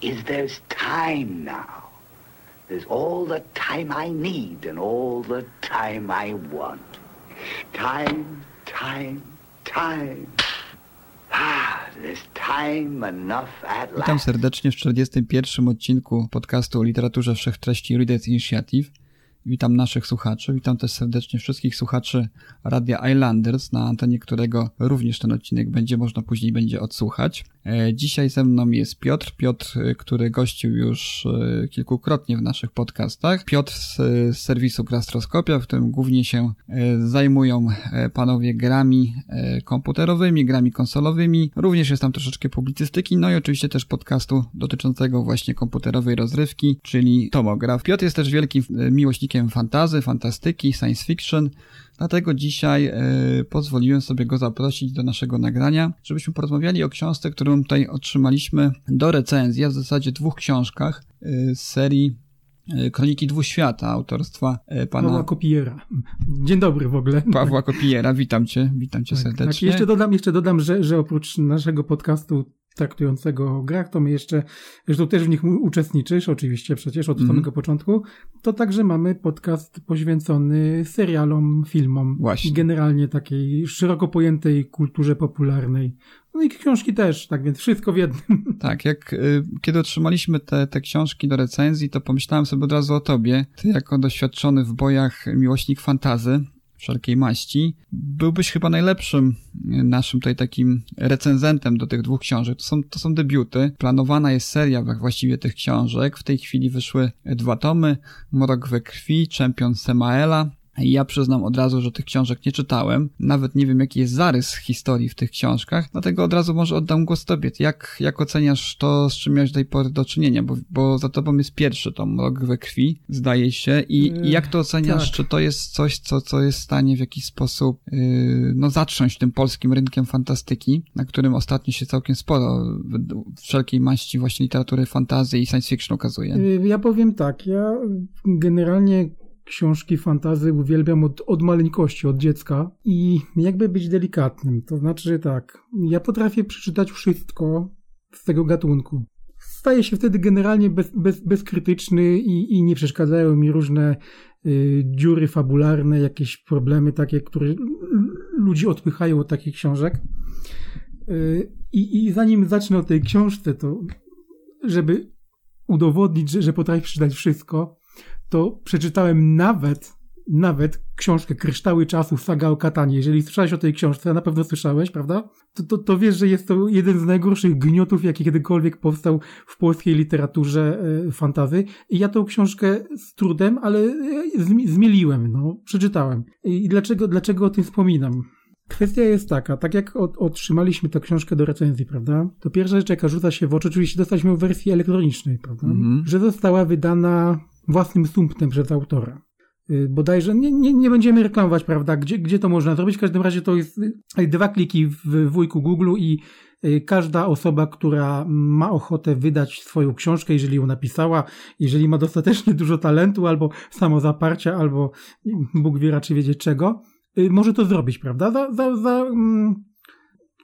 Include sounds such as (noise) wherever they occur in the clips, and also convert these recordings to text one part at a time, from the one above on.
is there's time now. There's all the time I need and all the time I want. Time, time, time. Ah, there's time enough at Witam serdecznie w 41. odcinku podcastu o literaturze wszechtreści Readers Initiative. Witam naszych słuchaczy, witam też serdecznie wszystkich słuchaczy Radia Islanders, na antenie którego również ten odcinek będzie można później będzie odsłuchać. E, Dzisiaj ze mną jest Piotr, Piotr, e, który gościł już e, kilkukrotnie w naszych podcastach. Piotr z, serwisu Grastroskopia, w którym głównie się zajmują panowie grami komputerowymi, grami konsolowymi. Również jest tam troszeczkę publicystyki, no i oczywiście też podcastu dotyczącego właśnie komputerowej rozrywki, czyli Tomograf. Piotr jest też wielkim miłośnikiem fantazy, fantastyki, science fiction, Dlatego dzisiaj e, pozwoliłem sobie go zaprosić do naszego nagrania, żebyśmy porozmawiali o książce, którą tutaj otrzymaliśmy do recenzji, a w zasadzie dwóch książkach e, z serii e, Kroniki Dwóch Świata autorstwa pana Pawła Kopiera. Dzień dobry w ogóle. Pawła Kopiera. Witam cię, witam cię Tak, serdecznie. Tak, jeszcze dodam, jeszcze dodam, że, że oprócz naszego podcastu traktującego o grach, to my jeszcze, zresztą też w nich uczestniczysz, oczywiście przecież od Mhm. samego początku, to także mamy podcast poświęcony serialom, filmom Właśnie. i generalnie takiej szeroko pojętej kulturze popularnej. No i książki też, tak więc wszystko w jednym. (laughs) Tak, jak y, kiedy otrzymaliśmy te, te książki do recenzji, to pomyślałem sobie od razu o tobie. Ty jako doświadczony w bojach miłośnik fantazy wszelkiej maści, byłbyś chyba najlepszym y, naszym tutaj takim recenzentem do tych dwóch książek. To są, to są debiuty. Planowana jest seria właściwie tych książek. W tej chwili wyszły dwa tomy. Mrok we krwi, Czempion Semaela. Ja przyznam od razu, że tych książek nie czytałem. Nawet nie wiem, jaki jest zarys historii w tych książkach. Dlatego od razu może oddam głos tobie. Jak, jak oceniasz to, z czym miałeś do tej pory do czynienia? Bo, bo za tobą jest pierwszy tom, Rok we krwi, zdaje się. I, i jak to oceniasz? tak. Czy to jest coś, co, co jest w stanie w jakiś sposób, yy, no, zatrząść tym polskim rynkiem fantastyki, na którym ostatnio się całkiem sporo w- wszelkiej maści właśnie literatury fantazy i science fiction ukazuje? Y, Ja powiem tak, ja generalnie książki fantazy uwielbiam od, od maleńkości, od dziecka i jakby być delikatnym, to znaczy że tak, ja potrafię przeczytać wszystko z tego gatunku. Staję się wtedy generalnie bez, bez, bezkrytyczny i, i nie przeszkadzają mi różne y, dziury fabularne, jakieś problemy takie, które ludzi odpychają od takich książek. Y, I, I zanim zacznę o tej książce, to żeby udowodnić, że, że potrafię przeczytać wszystko, to przeczytałem nawet, nawet książkę Kryształy Czasu, Saga o Katanie. Jeżeli słyszałeś o tej książce, a na pewno słyszałeś, prawda? To, to, to wiesz, że jest to jeden z najgorszych gniotów, jaki kiedykolwiek powstał w polskiej literaturze e, fantazy. I ja tą książkę z trudem, ale e, zmi- zmieliłem, no, przeczytałem. I dlaczego, dlaczego o tym wspominam? Kwestia jest taka, tak jak od, otrzymaliśmy tę książkę do recenzji, prawda? To pierwsza rzecz, jaka rzuca się w oczy, oczywiście dostaliśmy w wersji elektronicznej, prawda? Mhm. Że została wydana własnym sumptem przez autora. Y, Bodajże nie, nie, nie będziemy reklamować, prawda, gdzie, gdzie to można zrobić. W każdym razie to jest y, dwa kliki w wujku Google i y, każda osoba, która ma ochotę wydać swoją książkę, jeżeli ją napisała, jeżeli ma dostatecznie dużo talentu albo samozaparcia, albo Bóg wie raczej wiedzieć czego, może to zrobić, prawda? Za, za, za mm,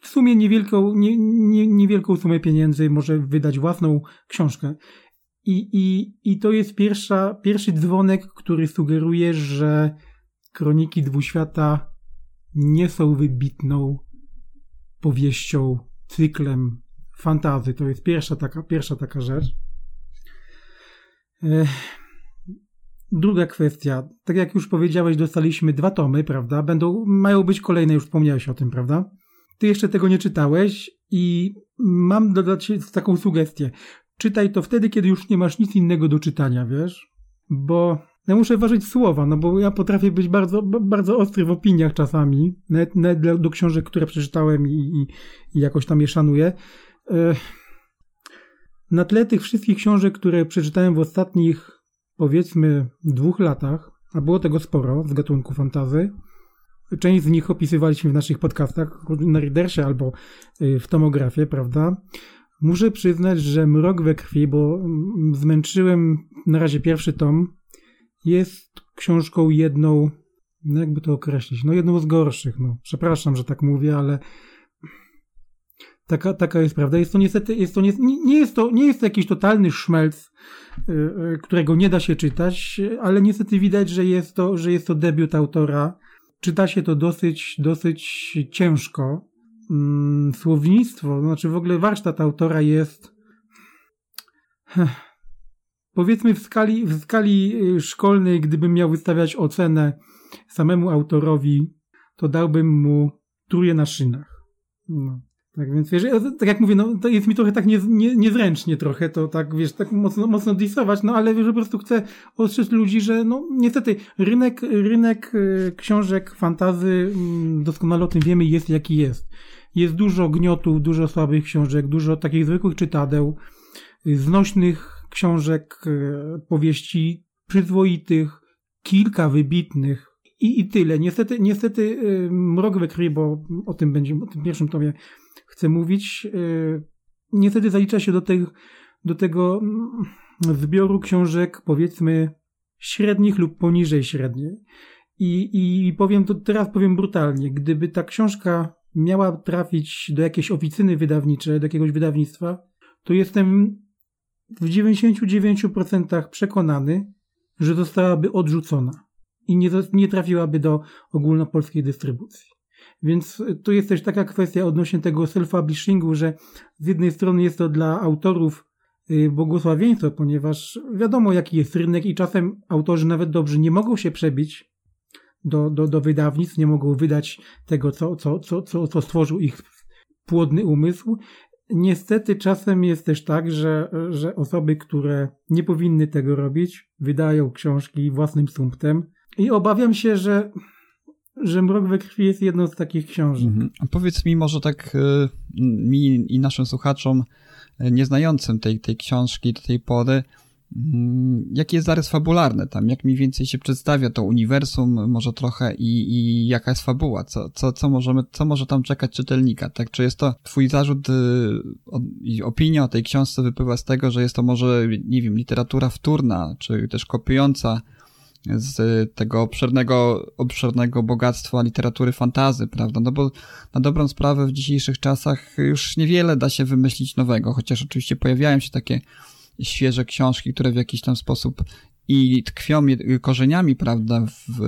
w sumie niewielką, nie, nie, niewielką sumę pieniędzy może wydać własną książkę. I, i, i to jest pierwsza, pierwszy dzwonek, który sugeruje, że Kroniki Dwuświata nie są wybitną powieścią, cyklem fantazy. To jest pierwsza taka, pierwsza taka rzecz. Druga kwestia. Tak jak już powiedziałeś, dostaliśmy dwa tomy, prawda? Będą, mają być kolejne, już wspomniałeś o tym, prawda? Ty jeszcze tego nie czytałeś i mam dodać taką sugestię. Czytaj to wtedy, kiedy już nie masz nic innego do czytania, wiesz? Bo ja muszę ważyć słowa, no bo ja potrafię być bardzo, bardzo ostry w opiniach czasami, nawet, nawet do książek, które przeczytałem i, i, i jakoś tam je szanuję. Na tle tych wszystkich książek, które przeczytałem w ostatnich, powiedzmy, dwóch latach, a było tego sporo z gatunku fantazy, część z nich opisywaliśmy w naszych podcastach na Readersie albo y, w tomografie, prawda? Muszę przyznać, że Mrok we krwi, bo mm, zmęczyłem na razie pierwszy tom, jest książką jedną, no jakby to określić, no jedną z gorszych, no. Przepraszam, że tak mówię, ale taka, taka jest prawda. Jest to niestety, jest to nie, nie, jest to, nie jest to jakiś totalny szmelc, y, y, którego nie da się czytać, ale niestety widać, że jest to, że jest to debiut autora. Czyta się to dosyć, dosyć ciężko. Mm, słownictwo, znaczy w ogóle warsztat autora jest powiedzmy w skali, w skali y, szkolnej, gdybym miał wystawiać ocenę samemu autorowi, to dałbym mu truje na szynach. No. Tak więc wiesz, tak jak mówię, no to jest mi trochę tak nie, nie, niezręcznie trochę to tak, wiesz, tak mocno, mocno disować, no ale wiesz, po prostu chcę ostrzec ludzi, że no niestety rynek, rynek y, książek fantazy, mm, doskonale o tym wiemy, jest jaki jest. Jest dużo gniotów, dużo słabych książek, dużo takich zwykłych czytadeł, znośnych książek, y, powieści przyzwoitych, kilka wybitnych i, i tyle. Niestety, niestety y, Mrok we krwi, bo o tym będzie, o tym pierwszym tomie chcę mówić, y, niestety zalicza się do, do tego mm, zbioru książek, powiedzmy, średnich lub poniżej średniej. I, I powiem to teraz powiem brutalnie. Gdyby ta książka miała trafić do jakiejś oficyny wydawniczej, do jakiegoś wydawnictwa, to jestem w 99% przekonany, że zostałaby odrzucona i nie, nie trafiłaby do ogólnopolskiej dystrybucji. Więc tu jest też taka kwestia odnośnie tego self-publishingu, że z jednej strony jest to dla autorów y, błogosławieństwo, ponieważ wiadomo jaki jest rynek i czasem autorzy nawet dobrzy nie mogą się przebić do, do, do wydawnictw, nie mogą wydać tego, co, co, co, co, co stworzył ich płodny umysł. Niestety czasem jest też tak, że, że osoby, które nie powinny tego robić, wydają książki własnym sumptem i obawiam się, że że Mrok we krwi jest jedną z takich książek. Mhm. A powiedz mi może tak y, mi i naszym słuchaczom y, nieznającym tej, tej książki do tej pory, mm, jaki jest zarys fabularny tam, jak mniej więcej się przedstawia to uniwersum, może trochę i, i jaka jest fabuła, co, co, co, możemy, co może tam czekać czytelnika, tak? Czy jest to twój zarzut y, i opinia o tej książce wypływa z tego, że jest to może, nie wiem, literatura wtórna, czy też kopiująca z tego obszernego, obszernego bogactwa literatury fantazy, prawda? No bo na dobrą sprawę w dzisiejszych czasach już niewiele da się wymyślić nowego, chociaż oczywiście pojawiają się takie świeże książki, które w jakiś tam sposób i tkwią korzeniami, prawda, w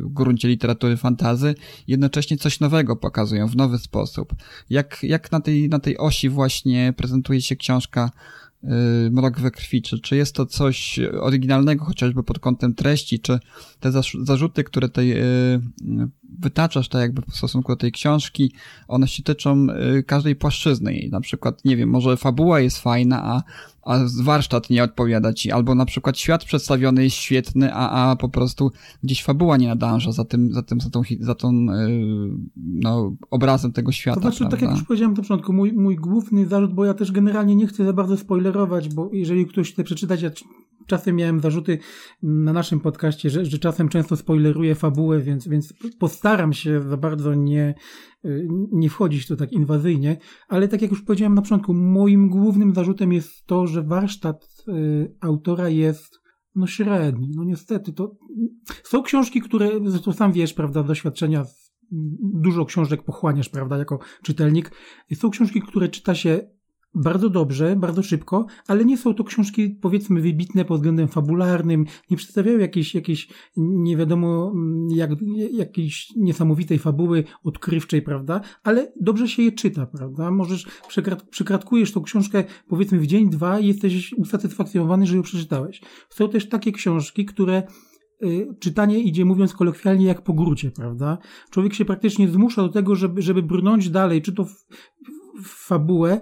gruncie literatury fantazy, jednocześnie coś nowego pokazują w nowy sposób. Jak, jak na, tej, na tej osi właśnie prezentuje się książka mrok we krwi, czy, czy jest to coś oryginalnego chociażby pod kątem treści, czy te zarzuty, które tutaj y, wytaczasz, tak jakby w stosunku do tej książki, one się tyczą y, każdej płaszczyzny jej. Na przykład, nie wiem, może fabuła jest fajna, a, a warsztat nie odpowiada ci, albo na przykład świat przedstawiony jest świetny, a, a po prostu gdzieś fabuła nie nadąża za tym, za tym, za tą, za tą no, obrazem tego świata. To znaczy, tak jak już powiedziałem na początku, mój, mój główny zarzut, bo ja też generalnie nie chcę za bardzo spoilerować, bo jeżeli ktoś chce przeczytać, ja czasem miałem zarzuty na naszym podcaście, że, że czasem często spoileruję fabułę, więc, więc postaram się za bardzo nie, nie wchodzić tu tak inwazyjnie, ale tak jak już powiedziałem na początku, moim głównym zarzutem jest to, że warsztat y, autora jest no średni. No niestety to są książki, które, zresztą sam wiesz, prawda, doświadczenia dużo książek pochłaniasz, prawda, jako czytelnik. Są książki, które czyta się bardzo dobrze, bardzo szybko, ale nie są to książki powiedzmy wybitne pod względem fabularnym, nie przedstawiają jakiejś, jakiejś nie wiadomo mm, jak, jakiejś niesamowitej fabuły odkrywczej, prawda, ale dobrze się je czyta, prawda, możesz, przekrat, przekratkujesz tą książkę powiedzmy w dzień, dwa i jesteś usatysfakcjonowany, że ją przeczytałeś. Są też takie książki, które y, czytanie idzie, mówiąc kolokwialnie, jak po grucie, prawda? Człowiek się praktycznie zmusza do tego, żeby, żeby brnąć dalej, czy to w, w fabułę,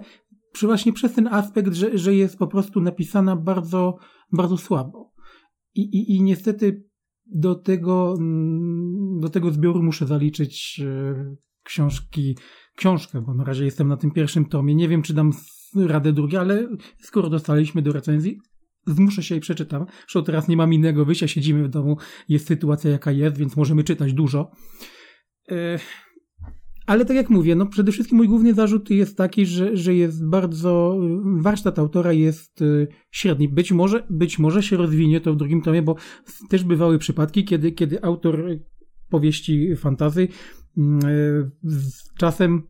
przy właśnie przez ten aspekt, że, że jest po prostu napisana bardzo, bardzo słabo. I, i, I niestety do tego, mm, do tego zbioru muszę zaliczyć e, książki, książkę, bo na razie jestem na tym pierwszym tomie. Nie wiem, czy dam radę drugie, ale skoro dostaliśmy do recenzji, zmuszę się i przeczytam. Zresztą teraz nie mam innego wyjścia, siedzimy w domu, jest sytuacja jaka jest, więc możemy czytać dużo. E, ale tak jak mówię, no przede wszystkim mój główny zarzut jest taki, że, że jest bardzo, warsztat autora jest y, średni. Być może, być może się rozwinie to w drugim tomie, bo też bywały przypadki, kiedy, kiedy autor powieści fantazy mm, y, z czasem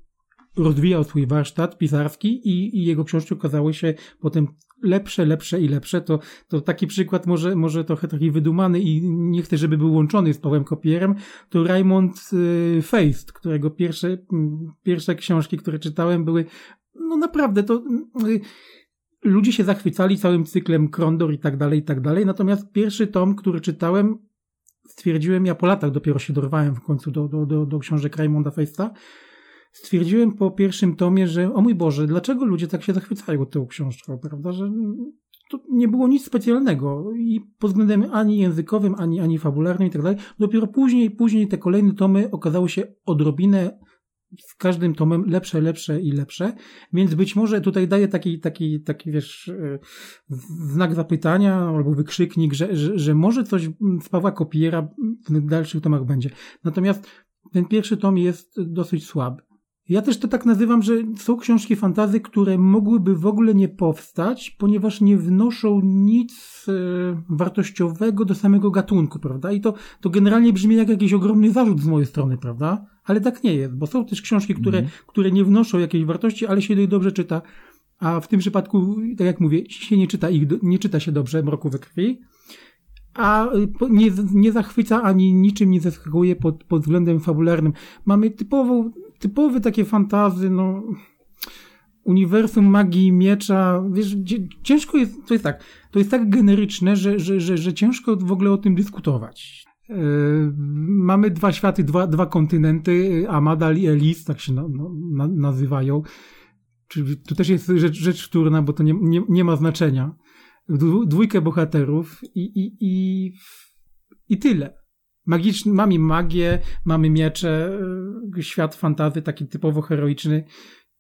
rozwijał swój warsztat pisarski i, i jego książki okazały się potem lepsze, lepsze i lepsze, to, to taki przykład może, może trochę taki wydumany i nie chcę, żeby był łączony z Pawłem Kopierem, to Raymond y, Feist, którego pierwsze, pierwsze książki, które czytałem były, no naprawdę, to y, ludzie się zachwycali całym cyklem Krondor i tak dalej, i tak dalej, natomiast pierwszy tom, który czytałem, stwierdziłem, ja po latach dopiero się dorwałem w końcu do, do, do, do książek Raymonda Feista, stwierdziłem po pierwszym tomie, że o mój Boże, dlaczego ludzie tak się zachwycają tą książką, prawda, że to nie było nic specjalnego i pod względem ani językowym, ani, ani fabularnym i tak dalej. Dopiero później, później te kolejne tomy okazały się odrobinę z każdym tomem lepsze, lepsze i lepsze, więc być może tutaj daję taki, taki, taki wiesz, e, znak zapytania albo wykrzyknik, że, że, że może coś z Pawła Kopiera w dalszych tomach będzie. Natomiast ten pierwszy tom jest dosyć słaby. Ja też to tak nazywam, że są książki fantazy, które mogłyby w ogóle nie powstać, ponieważ nie wnoszą nic e, wartościowego do samego gatunku, prawda? I to, to generalnie brzmi jak jakiś ogromny zarzut z mojej strony, prawda? Ale tak nie jest, bo są też książki, które, mm. które nie wnoszą jakiejś wartości, ale się dobrze czyta. A w tym przypadku, tak jak mówię, się nie czyta ich, nie czyta się dobrze Mroku we krwi, a nie, nie zachwyca ani niczym nie zaskakuje pod, pod względem fabularnym. Mamy typową typowe takie fantazy, no uniwersum magii miecza, wiesz, ciężko jest, to jest tak, to jest tak generyczne, że, że, że, że ciężko w ogóle o tym dyskutować. Yy, mamy dwa światy, dwa, dwa kontynenty, Amadal i Elis, tak się na, na, nazywają. Czyli tu też jest rzecz, rzecz wtórna, bo to nie, nie, nie ma znaczenia. Dwójkę bohaterów i, i, i, i tyle. Magiczny, mamy magię, mamy miecze, y, świat fantazy taki typowo heroiczny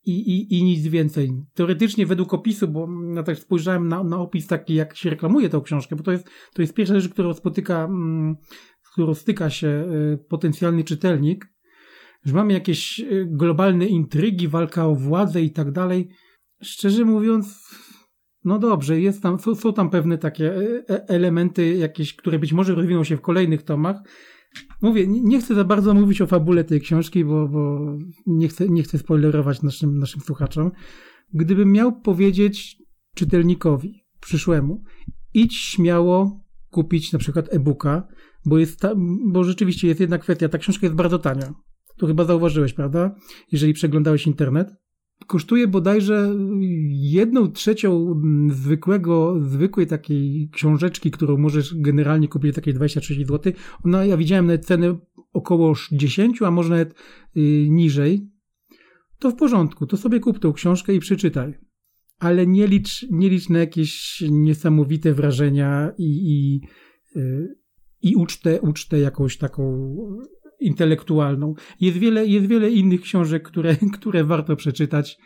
i, i, i nic więcej. Teoretycznie według opisu, bo ja tak spojrzałem na, na opis taki, jak się reklamuje tę książkę, bo to jest, to jest pierwsza rzecz, którą spotyka, mm, z którą styka się y, potencjalny czytelnik, że mamy jakieś y, globalne intrygi, walka o władzę i tak dalej. Szczerze mówiąc, no dobrze, jest tam, są, są tam pewne takie e, e, elementy jakieś, które być może rozwiną się w kolejnych tomach. Mówię, nie chcę za bardzo mówić o fabule tej książki, bo, bo nie, chcę, nie chcę spoilerować naszym, naszym słuchaczom. Gdybym miał powiedzieć czytelnikowi przyszłemu, idź śmiało kupić na przykład e-booka, bo, jest ta, bo rzeczywiście jest jedna kwestia, ta książka jest bardzo tania. To chyba zauważyłeś, prawda? Jeżeli przeglądałeś internet kosztuje bodajże jedną trzecią zwykłego, zwykłej takiej książeczki, którą możesz generalnie kupić takie 26 zł. Ona, ja widziałem nawet cenę około 10, a może nawet yy, niżej. To w porządku, to sobie kup tą książkę i przeczytaj. Ale nie licz, nie licz na jakieś niesamowite wrażenia i, i, yy, i ucztę, ucztę jakąś taką intelektualną. Jest wiele, jest wiele innych książek, które, (laughs) które warto przeczytać.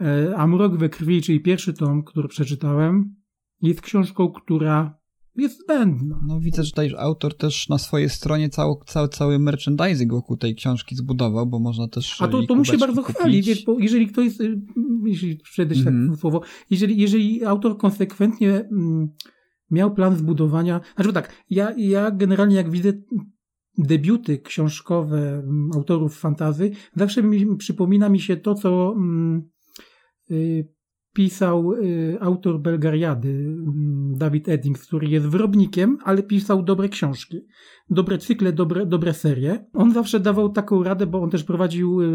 E, a Mrok we krwi, czyli pierwszy tom, który przeczytałem, jest książką, która jest zbędna. No widzę, że tutaj autor też na swojej stronie cały, cały, cały merchandising wokół tej książki zbudował, bo można też A to, to mu się bardzo kupić. chwali, wiesz, bo jeżeli ktoś, jeśli przejdę się mm tak mhm. słowo, jeżeli, jeżeli autor konsekwentnie mm, miał plan zbudowania, znaczy tak, ja, ja generalnie jak widzę debiuty książkowe mm, autorów fantazy, zawsze mi, przypomina mi się to, co mm, y, pisał y, autor Belgariady, y, David Eddings, który jest wyrobnikiem, ale pisał dobre książki, dobre cykle, dobre, dobre serie. On zawsze dawał taką radę, bo on też prowadził y,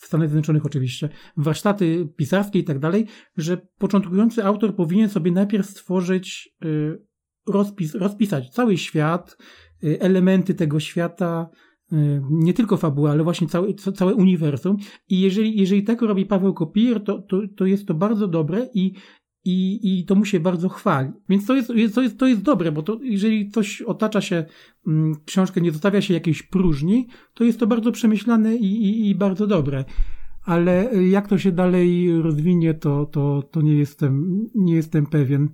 w Stanach Zjednoczonych oczywiście warsztaty pisarskie i tak dalej, że początkujący autor powinien sobie najpierw stworzyć y, rozpis, rozpisać cały świat, elementy tego świata, y, nie tylko fabuła, ale właśnie całe, całe uniwersum. I jeżeli, jeżeli tak robi Paweł Kopier, to, to, to jest to bardzo dobre i, i, i to mu się bardzo chwali. Więc to jest, to jest, to jest dobre, bo to, jeżeli coś otacza się, mm, książkę nie zostawia się jakiejś próżni, to jest to bardzo przemyślane i, i, i bardzo dobre. ale jak to się dalej rozwinie, to, to, to nie, jestem, nie jestem pewien.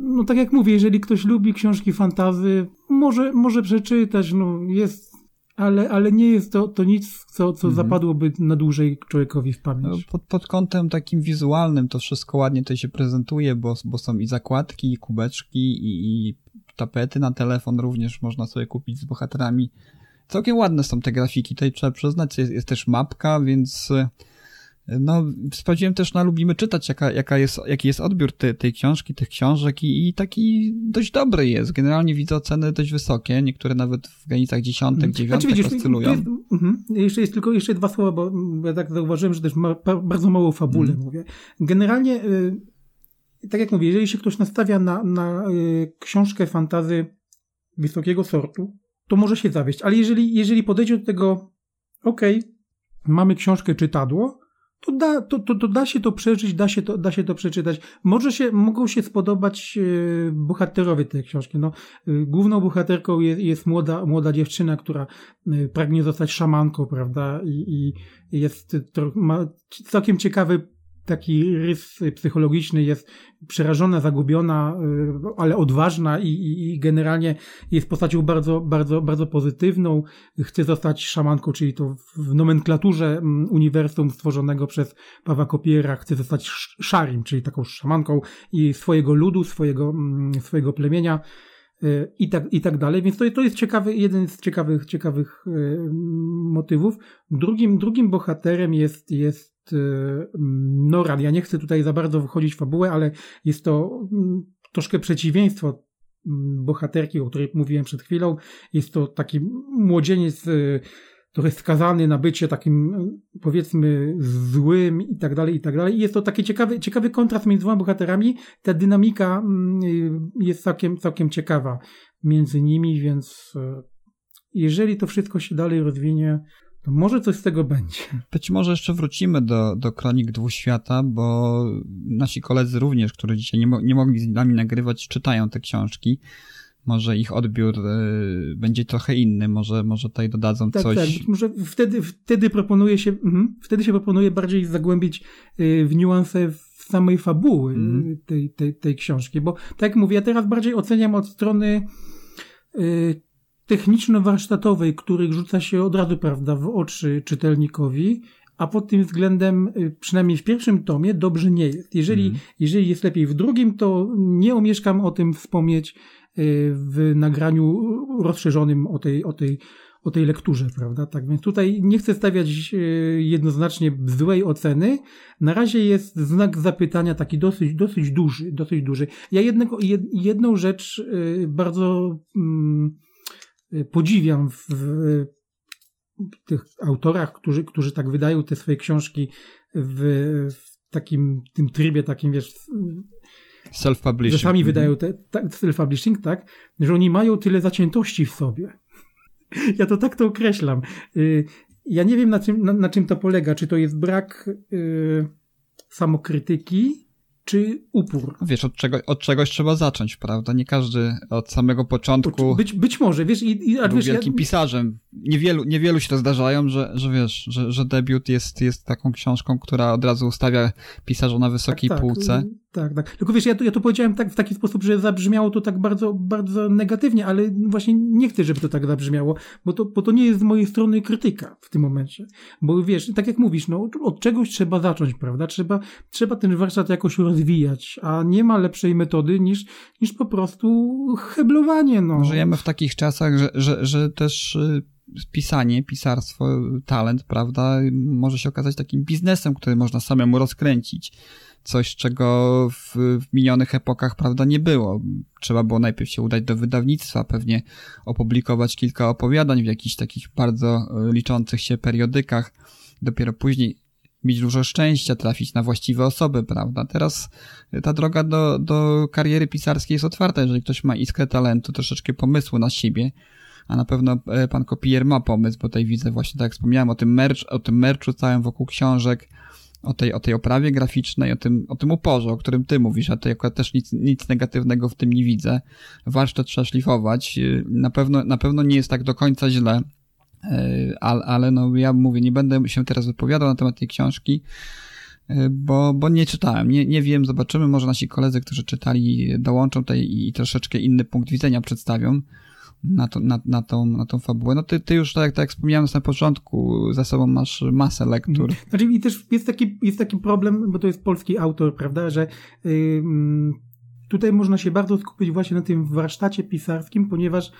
No tak jak mówię, jeżeli ktoś lubi książki fantazy, może, może przeczytać, no jest, ale, ale nie jest to, to nic, co, co mhm. zapadłoby na dłużej człowiekowi w pamięć. No, pod, pod kątem takim wizualnym to wszystko ładnie to się prezentuje, bo, bo są i zakładki, i kubeczki, i, i tapety na telefon również można sobie kupić z bohaterami. Całkiem ładne są te grafiki, tutaj trzeba przyznać, jest, jest też mapka, więc no, sprawdziłem też na Lubimy Czytać, jaka, jaka jest, jaki jest odbiór te, tej książki, tych książek i, i, taki dość dobry jest. Generalnie widzę oceny dość wysokie, niektóre nawet w granicach dziesiątek, mhm. dziewiątek znaczy, oscylują. Jest, uh, jeszcze jest tylko jeszcze dwa słowa, bo ja tak zauważyłem, że też ma bardzo mało fabule mm. mówię. Generalnie, y, tak jak mówię, jeżeli się ktoś nastawia na, na y, książkę fantazy wysokiego sortu, to może się zawieść. Ale jeżeli, jeżeli podejdzie do tego, okej, okay, mamy książkę czytadło, to da, to, to, to da się to przeżyć, da się to, da się to przeczytać. Może się, mogą się spodobać e, bohaterowie tej książki. No, e, główną bohaterką jest, jest młoda, młoda dziewczyna, która e, pragnie zostać szamanką, prawda? I, i jest, to, ma całkiem ciekawy taki rys psychologiczny, jest przerażona, zagubiona, y, ale odważna i, i, i, generalnie jest postacią bardzo, bardzo, bardzo pozytywną. Chce zostać szamanką, czyli to w nomenklaturze mm, uniwersum stworzonego przez Pawła Kopiera chce zostać szarim, czyli taką szamanką i swojego ludu, swojego, mm, swojego plemienia y, i tak, i tak dalej. Więc to, to jest ciekawy, jeden z ciekawych, ciekawych y, motywów. Drugim, drugim bohaterem jest, jest Y, Noran. Ja nie chcę tutaj za bardzo wchodzić w fabułę, ale jest to mm, troszkę przeciwieństwo mm, bohaterki, o której mówiłem przed chwilą. Jest to taki młodzieniec y, trochę skazany na bycie takim y, powiedzmy złym i tak dalej, i tak dalej. I jest to taki ciekawy, ciekawy kontrast między dwoma bohaterami. Ta dynamika mm, jest całkiem, całkiem ciekawa między nimi, więc jeżeli to wszystko się dalej rozwinie, to może coś z tego będzie. Być może jeszcze wrócimy do, do Kronik Dwóch Świata, bo nasi koledzy również, którzy dzisiaj nie, mo nie mogli z nami nagrywać, czytają te książki. Może ich odbiór y, będzie trochę inny, może, może tutaj dodadzą tak, coś. Tak, może wtedy, wtedy proponuje się, mm, wtedy się proponuje bardziej zagłębić y, w niuanse w samej fabuły mm. tej, tej, tej książki, bo tak jak mówię, ja teraz bardziej oceniam od strony y, techniczno-warsztatowej, których rzuca się od razu, prawda, w oczy czytelnikowi, a pod tym względem, y, przynajmniej w pierwszym tomie, dobrze nie jest. Jeżeli, mm. jeżeli jest lepiej w drugim, to nie omieszkam o tym wspomnieć y, w nagraniu rozszerzonym o tej, o tej, o tej lekturze, prawda? Tak więc tutaj nie chcę stawiać y, jednoznacznie złej oceny. Na razie jest znak zapytania taki dosyć, dosyć duży, dosyć duży. Ja jednego, jedną rzecz bardzo, mm, podziwiam w, w, tych autorach, którzy, którzy tak wydają te swoje książki w, w takim tym trybie, takim wiesz. Self-publishing. Że sami wydają te, self-publishing, tak, że oni mają tyle zaciętości w sobie. (laughs) Ja to tak to określam. Y, ja nie wiem, na czym, na, na czym to polega. Czy to jest brak y, samokrytyki, czy upór. Wiesz, od, czego, od czegoś trzeba zacząć, prawda? Nie każdy od samego początku. Być, być może, wiesz, i, i był wiesz, wielkim ja... pisarzem. Niewielu, niewielu się to zdarzają, że, że wiesz, że, że debiut jest, jest taką książką, która od razu ustawia pisarza na wysokiej tak, tak. półce. Tak, tak. Tylko wiesz, ja to, ja to powiedziałem tak w taki sposób, że zabrzmiało to tak bardzo, bardzo negatywnie, ale właśnie nie chcę, żeby to tak zabrzmiało, bo to, bo to nie jest z mojej strony krytyka w tym momencie. Bo wiesz, tak jak mówisz, no, od czegoś trzeba zacząć, prawda? Trzeba, trzeba ten warsztat jakoś rozwijać, a nie ma lepszej metody niż, niż po prostu heblowanie, no. Żyjemy w takich czasach, że, że, że też y, pisanie, pisarstwo, talent, prawda, może się okazać takim biznesem, który można samemu rozkręcić coś, czego w, w minionych epokach, prawda, nie było. Trzeba było najpierw się udać do wydawnictwa, pewnie opublikować kilka opowiadań w jakichś takich bardzo e, liczących się periodykach, dopiero później mieć dużo szczęścia, trafić na właściwe osoby, prawda? Teraz ta droga do, do kariery pisarskiej jest otwarta, jeżeli ktoś ma iskrę talentu, troszeczkę pomysłu na siebie, a na pewno e, pan Kopier ma pomysł, bo tutaj widzę właśnie, tak jak wspomniałem, o tym merch, o tym merchu całym wokół książek, o tej, o tej oprawie graficznej, o tym, o tym uporze, o którym ty mówisz, a to akurat też nic, nic negatywnego w tym nie widzę. Warsztat trzeba szlifować. Na pewno, na pewno nie jest tak do końca źle. ale, ale no ja mówię, nie będę się teraz wypowiadał na temat tej książki, bo, bo nie czytałem, nie, nie wiem, zobaczymy, może nasi koledzy, którzy czytali, dołączą tutaj i troszeczkę inny punkt widzenia przedstawią na, to, na, na, tą, na tą fabułę. No ty, ty już, tak, tak jak wspomniałem na początku, za sobą masz masę lektur. Znaczy i też jest taki, jest taki problem, bo to jest polski autor, prawda, że yy, tutaj można się bardzo skupić właśnie na tym warsztacie pisarskim, ponieważ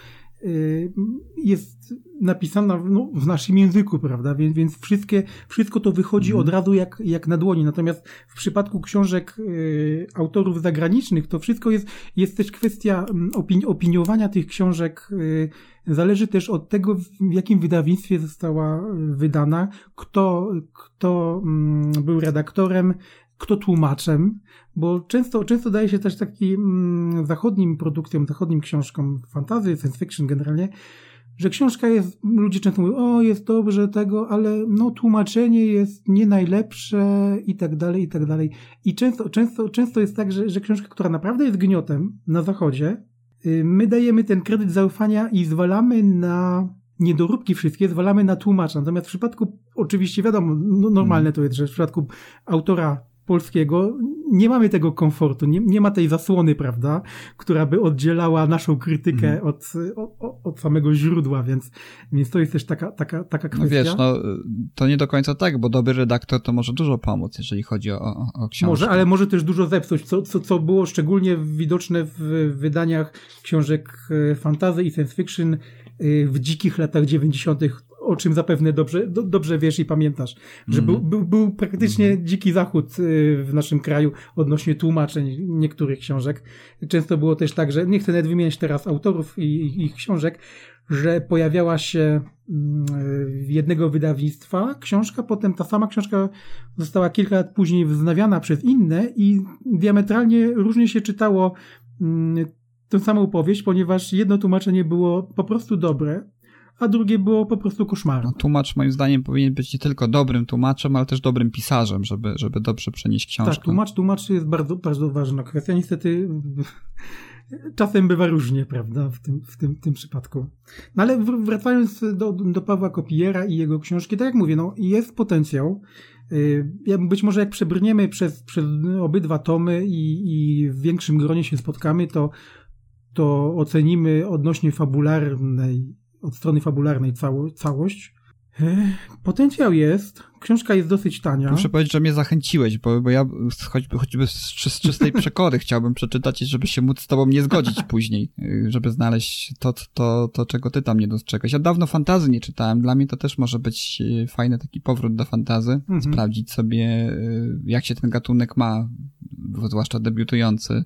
jest napisana no, w naszym języku, prawda? Więc, więc wszystkie, wszystko to wychodzi od razu jak, jak na dłoni. Natomiast w przypadku książek y, autorów zagranicznych, to wszystko jest, jest też kwestia mm, opini opiniowania tych książek. Y, zależy też od tego, w jakim wydawnictwie została y, wydana, kto, kto mm, był redaktorem, kto tłumaczem, bo często, często daje się też takim mm, zachodnim produkcjom, zachodnim książkom, fantazy, science fiction generalnie, że książka jest, ludzie często mówią, o jest dobrze tego, ale no tłumaczenie jest nie najlepsze i tak dalej, i tak dalej. I często, często, często jest tak, że, że książka, która naprawdę jest gniotem na zachodzie, y, my dajemy ten kredyt zaufania i zwalamy na niedoróbki wszystkie zwalamy na tłumacza. Natomiast w przypadku, oczywiście wiadomo, no, normalne to jest, że w przypadku autora polskiego nie mamy tego komfortu, nie, nie ma tej zasłony, prawda, która by oddzielała naszą krytykę mm. od, od, od, samego źródła, więc, więc to jest też taka, taka, taka kwestia. No wiesz, no, to nie do końca tak, bo dobry redaktor to może dużo pomóc, jeżeli chodzi o, o książkę. Może, ale może też dużo zepsuć, co, co, co było szczególnie widoczne w wydaniach książek e, fantasy i science fiction e, w dzikich latach 90 o czym zapewne dobrze, do, dobrze wiesz i pamiętasz, że był, był, był praktycznie mm. dziki zachód y, w naszym kraju odnośnie tłumaczeń niektórych książek. Często było też tak, że nie chcę nawet wymieniać teraz autorów i ich książek, że pojawiała się mm, jednego wydawnictwa książka, potem ta sama książka została kilka lat później wznawiana przez inne i diametralnie różnie się czytało mm, tę samą powieść, ponieważ jedno tłumaczenie było po prostu dobre, a drugie było po prostu koszmarem. No, tłumacz moim zdaniem powinien być nie tylko dobrym tłumaczem, ale też dobrym pisarzem, żeby, żeby dobrze przenieść książkę. Tak, tłumacz, tłumacz jest bardzo, bardzo ważna kwestia. Niestety (laughs) czasem bywa różnie, prawda, w tym, w tym, tym przypadku. No ale wracając do, do Pawła Kopiera i jego książki, tak jak mówię, no jest potencjał. Y, być może jak przebrniemy przez, przez obydwa tomy i, i w większym gronie się spotkamy, to, to ocenimy odnośnie fabularnej od strony fabularnej cało, całość. E, potencjał jest, książka jest dosyć tania. Muszę powiedzieć, że mnie zachęciłeś, bo, bo ja choćby, choćby z, z czystej (laughs) przekory chciałbym przeczytać, żeby się móc z tobą nie zgodzić (laughs) później, y, żeby znaleźć to, to, to, czego ty tam nie dostrzegłeś. Ja dawno fantazy nie czytałem, dla mnie to też może być y, fajny taki powrót do fantazy, mhm. sprawdzić sobie, y, jak się ten gatunek ma, zwłaszcza debiutujący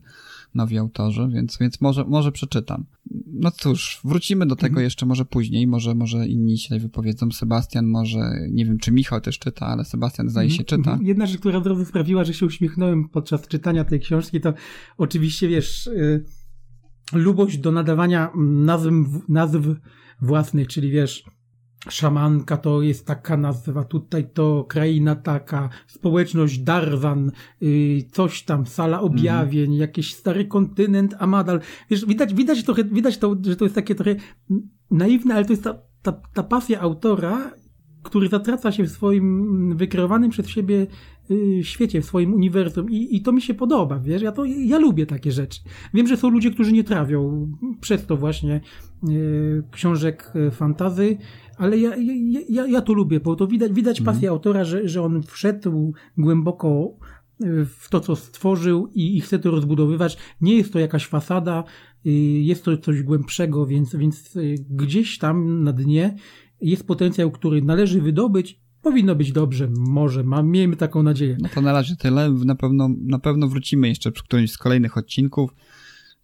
nowi autorzy, więc, więc może, może przeczytam. No cóż, wrócimy do tego mhm. jeszcze może później, może, może inni się wypowiedzą. Sebastian może, nie wiem czy Michał też czyta, ale Sebastian zdaje się czyta. Mhm. Jedna rzecz, która od razu sprawiła, że się uśmiechnąłem podczas czytania tej książki, to oczywiście wiesz, y, lubość do nadawania nazw, nazw własnych, czyli wiesz, szamanka to jest taka nazwa, tutaj to kraina taka, społeczność Darzan, yy, coś tam, sala objawień, mm. jakiś stary kontynent Amadal. Wiesz, widać, widać trochę, widać to, że to jest takie trochę naiwne, ale to jest ta, ta, ta pasja autora, który zatraca się w swoim wykreowanym przez siebie y, świecie, w swoim uniwersum I, i to mi się podoba, wiesz, ja to, ja lubię takie rzeczy. Wiem, że są ludzie, którzy nie trawią przez to właśnie y, książek y, fantazy, ale ja, ja, ja to lubię, bo to widać, widać mhm. pasję autora, że, że on wszedł głęboko w to, co stworzył i, i chce to rozbudowywać. Nie jest to jakaś fasada, jest to coś głębszego, więc, więc gdzieś tam na dnie jest potencjał, który należy wydobyć, powinno być dobrze, może, mam, miejmy taką nadzieję. No to na razie tyle, na pewno, na pewno wrócimy jeszcze przy którymś z kolejnych odcinków.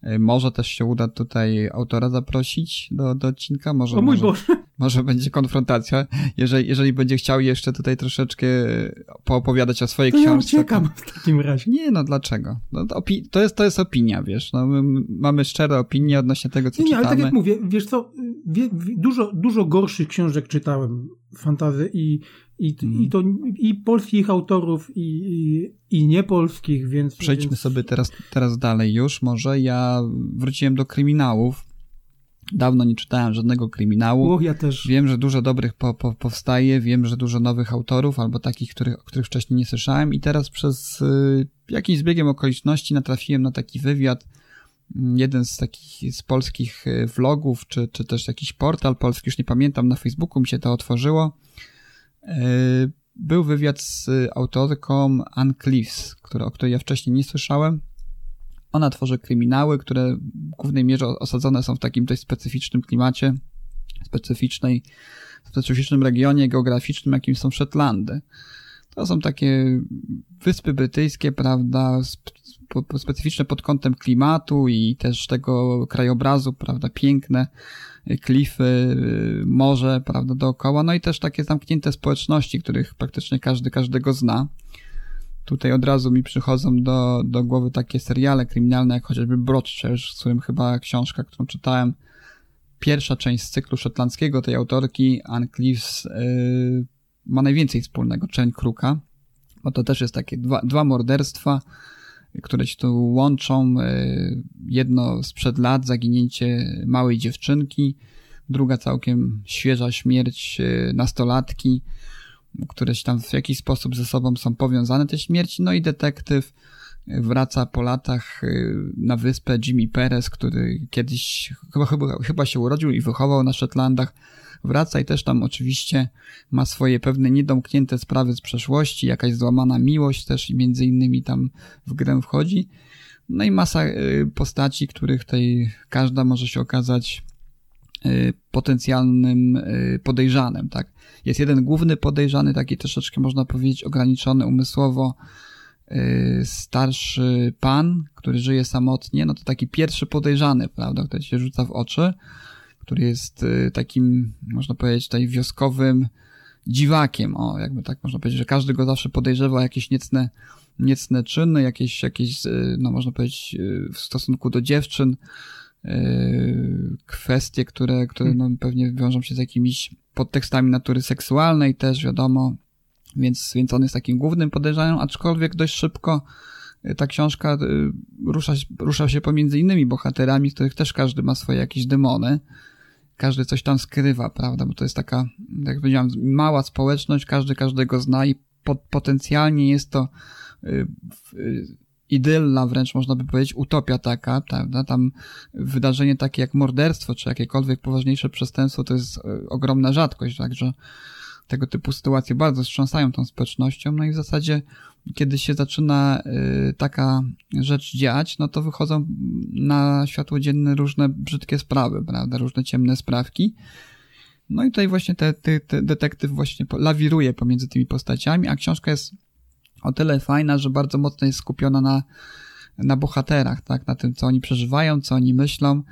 E, może też się uda tutaj autora zaprosić do, do odcinka. Może, o mój może, Boże. Może będzie konfrontacja. Jeżeli, jeżeli będzie chciał jeszcze tutaj troszeczkę poopowiadać o swojej to książce. Ja uciekam w takim razie. Nie, no dlaczego? No, to, to, jest, to jest opinia, wiesz. No, my mamy szczere opinie odnośnie tego, co nie, nie, czytamy. ale tak jak mówię, wiesz co, wie, dużo, dużo gorszych książek czytałem fantazy i, i, i to i polskich autorów, i, i, i niepolskich, więc... Przejdźmy więc... sobie teraz, teraz dalej już. Może ja wróciłem do kryminałów Dawno nie czytałem żadnego kryminału. Och, ja też. Wiem, że dużo dobrych po, po, powstaje, wiem, że dużo nowych autorów, albo takich, których, o których wcześniej nie słyszałem i teraz przez y, jakimś zbiegiem okoliczności natrafiłem na taki wywiad, mm, jeden z takich z polskich y, vlogów, czy, czy też jakiś portal polski, już nie pamiętam, na Facebooku mi się to otworzyło. Y, był wywiad z autorką Ann Cleaves, który, o której ja wcześniej nie słyszałem. Ona tworzy kryminały, które w głównej mierze osadzone są w takim dość specyficznym klimacie, specyficznej, specyficznym regionie geograficznym, jakim są Szetlandy. To są takie wyspy brytyjskie, prawda, specyficzne pod kątem klimatu i też tego krajobrazu, prawda, piękne klify, morze, prawda, dookoła, no i też takie zamknięte społeczności, których praktycznie każdy każdego zna. Tutaj od razu mi przychodzą do, do głowy takie seriale kryminalne, jak chociażby Broadchurch, z którym chyba książka, którą czytałem, pierwsza część z cyklu szotlandzkiego tej autorki, Anne yy, ma najwięcej wspólnego, Częń Kruka, bo to też jest takie dwa, dwa morderstwa, które się tu łączą. Yy, jedno sprzed lat, zaginięcie małej dziewczynki, druga całkiem świeża śmierć yy, nastolatki, któreś tam w jakiś sposób ze sobą są powiązane, te śmierci, no i detektyw wraca po latach y, na wyspę Jimmy Perez, który kiedyś chyba, chyba, chyba się urodził i wychował na Szetlandach, wraca i też tam oczywiście ma swoje pewne niedomknięte sprawy z przeszłości, jakaś złamana miłość też między innymi tam w grę wchodzi. No i masa y, postaci, których tej każda może się okazać potencjalnym podejrzanym, tak. Jest jeden główny podejrzany, taki troszeczkę można powiedzieć ograniczony umysłowo, yy, starszy pan, który żyje samotnie, no to taki pierwszy podejrzany, prawda, który się rzuca w oczy, który jest takim, można powiedzieć, tutaj wioskowym dziwakiem, o, jakby tak można powiedzieć, że każdy go zawsze podejrzewa o jakieś niecne, niecne czyny, jakieś, jakieś, no można powiedzieć, w stosunku do dziewczyn, kwestie, które, które no, pewnie wiążą się z jakimiś podtekstami natury seksualnej też, wiadomo, więc, więc on jest takim głównym podejrzanym, aczkolwiek dość szybko y, ta książka y, rusza, rusza się pomiędzy innymi bohaterami, z których też każdy ma swoje jakieś demony. Każdy coś tam skrywa, prawda? Bo to jest taka, jak powiedziałem, mała społeczność, każdy każdego zna i po, potencjalnie jest to y, idylla, wręcz można by powiedzieć, utopia taka, prawda? Tam wydarzenie takie jak morderstwo, czy jakiekolwiek poważniejsze przestępstwo, to jest e, ogromna rzadkość, także tego typu sytuacje bardzo wstrząsają tą społecznością, no i w zasadzie, kiedy się zaczyna y, taka rzecz dziać, no to wychodzą na światło dzienne różne brzydkie sprawy, prawda, różne ciemne sprawki. No i tutaj właśnie te, te, te detektyw właśnie lawiruje pomiędzy tymi postaciami, a książka jest o tyle fajna, że bardzo mocno jest skupiona na, na bohaterach, tak, na tym, co oni przeżywają, co oni myślą.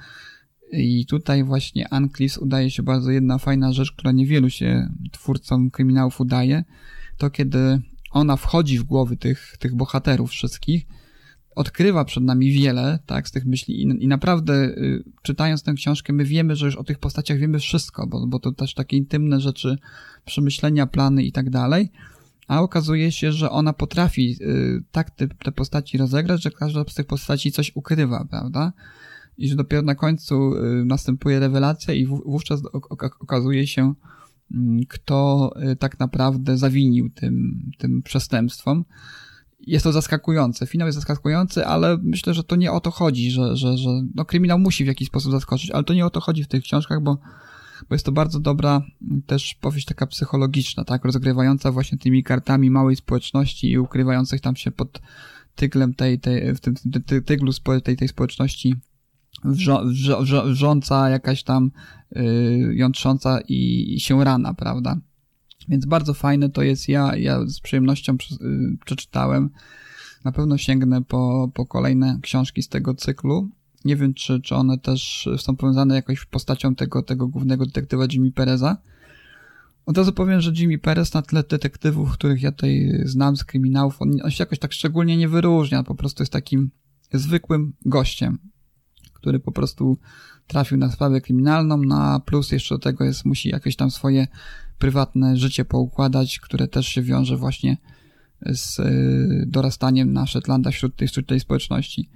I tutaj właśnie Anklis udaje się bardzo jedna fajna rzecz, która niewielu się twórcom kryminałów udaje, to kiedy ona wchodzi w głowy tych, tych bohaterów wszystkich, odkrywa przed nami wiele, tak, z tych myśli i, i naprawdę y, czytając tę książkę my wiemy, że już o tych postaciach wiemy wszystko, bo, bo to też takie intymne rzeczy, przemyślenia, plany i tak dalej, a okazuje się, że ona potrafi y, tak te, te postaci rozegrać, że każda z tych postaci coś ukrywa, prawda? I że dopiero na końcu y, następuje rewelacja i w, wówczas okazuje się, mm, kto y, tak naprawdę zawinił tym, tym przestępstwom. Jest to zaskakujące. Finał jest zaskakujący, ale myślę, że to nie o to chodzi, że, że, że no, kryminał musi w jakiś sposób zaskoczyć, ale to nie o to chodzi w tych książkach, bo bo jest to bardzo dobra też powieść taka psychologiczna, tak, rozgrywająca właśnie tymi kartami małej społeczności i ukrywających tam się pod tyglem tej, tej w tym ty, tyglu tej, tej społeczności wrzo, wrząca jakaś tam yy, jątrząca i, i się rana, prawda? Więc bardzo fajne to jest. Ja, ja z przyjemnością yy, przeczytałem. Na pewno sięgnę po, po kolejne książki z tego cyklu. Nie wiem, czy, czy one też są powiązane jakoś postacią tego, tego głównego detektywa Jimmy Pereza. Od razu powiem, że Jimmy Perez na tle detektywów, których ja tutaj znam z kryminałów, on, on się jakoś tak szczególnie nie wyróżnia, po prostu jest takim zwykłym gościem, który po prostu trafił na sprawę kryminalną, na no plus jeszcze do tego jest, musi jakieś tam swoje prywatne życie poukładać, które też się wiąże właśnie z y, dorastaniem na Shetlandach wśród tej, wśród tej społeczności.